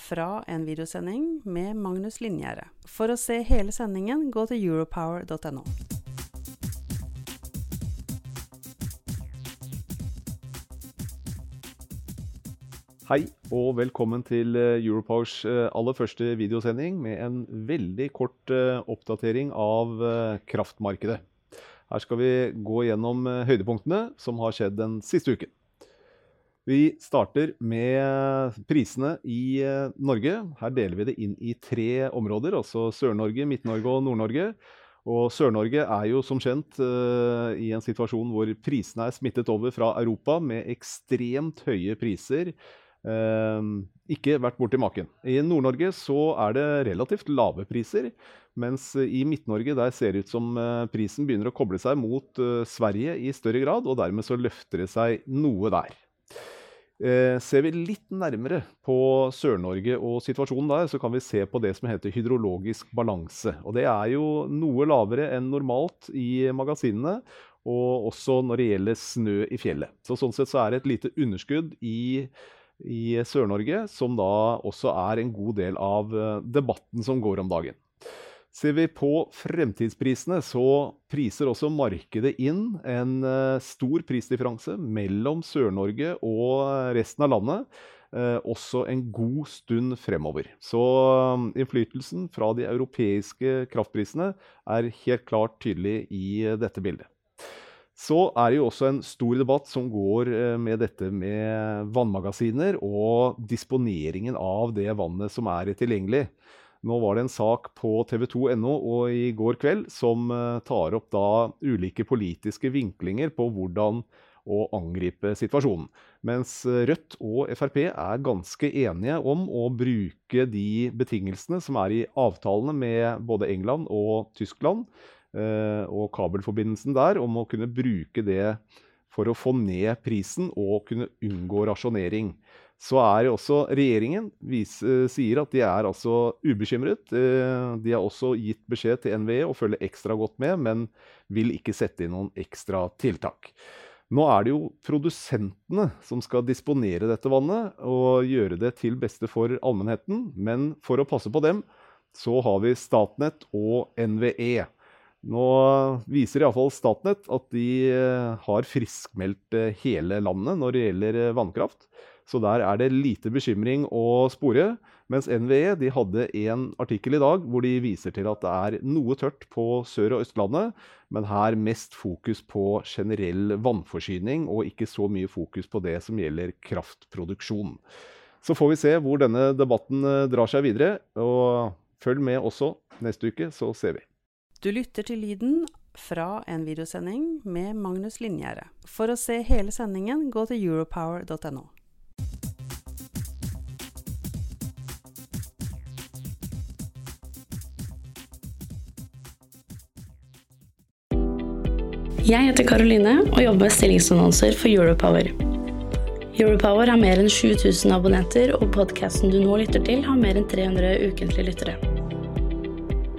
fra en videosending med Magnus Linjære. For å se hele sendingen, gå til europower.no. Hei og velkommen til eh, Europowers eh, aller første videosending med en veldig kort eh, oppdatering av kraftmarkedet. Her skal vi gå gjennom høydepunktene som har skjedd den siste uken. Vi starter med prisene i Norge. Her deler vi det inn i tre områder, altså Sør-Norge, Midt-Norge og Nord-Norge. Og Sør-Norge er jo som kjent uh, i en situasjon hvor prisene er smittet over fra Europa med ekstremt høye priser Uh, ikke vært borti maken. I Nord-Norge så er det relativt lave priser, mens i Midt-Norge der ser det ut som uh, prisen begynner å koble seg mot eh, Sverige i større grad, og dermed så løfter det seg noe der. Eh, ser vi litt nærmere på Sør-Norge og situasjonen der, så kan vi se på det som heter hydrologisk balanse. Og det er jo noe lavere enn normalt i magasinene, og også når det gjelder snø i fjellet. Så sånn sett så er det et lite underskudd i i Sør-Norge, som da også er en god del av eh, debatten som går om dagen. Ser vi på fremtidsprisene, så priser også markedet inn en eh, stor prisdifferanse mellom Sør-Norge og resten av landet. Eh, også en god stund fremover. Så innflytelsen fra de europeiske kraftprisene er helt klart tydelig i dette bildet. Så er det jo også en stor debatt som går eh, med dette med vannmagasiner og disponeringen av det vannet som er tilgjengelig. Nå var det en sak på tv2.no og i går kveld som eh, tar opp da ulike politiske vinklinger på hvordan å angripe situasjonen. Mens Rødt og Frp er ganske enige om å bruke de betingelsene som er i avtalene med både England og Tyskland Eh, og kabelforbindelsen der, om å kunne bruke det for å få ned prisen og kunne unngå rasjonering. Så er det også regjeringen viser, sier at de er altså ubekymret. Eh, de har også gitt beskjed til NVE å følge ekstra godt med, men vil ikke sette inn noen ekstra tiltak. Nå er det jo produsentene som skal disponere dette vannet og gjøre det til beste for allmennheten. Men for å passe på dem, så har vi Statnett og NVE. Nå viser iallfall Statnett at de eh, har friskmeldt eh, hele landet når det gjelder eh, vannkraft. Så der er det lite bekymring å spore. Mens NVE de hadde en artikkel i dag hvor de viser til at det er noe tørt på Sør- og Østlandet, men her mest fokus på generell vannforsyning, og ikke så mye fokus på det som gjelder kraftproduksjon. Så får vi se hvor denne debatten drar seg videre. Og følg med også neste uke, så ser vi. Du lytter til lyden fra en videosending med Magnus Linjære. For å se hele sendingen, gå til europower.no. Jeg heter Karoline og jobber med stillingsannonser for Europower. Europower har mer enn 7000 abonnenter, og podkasten du nå lytter til, har mer enn 300 ukentlige lyttere.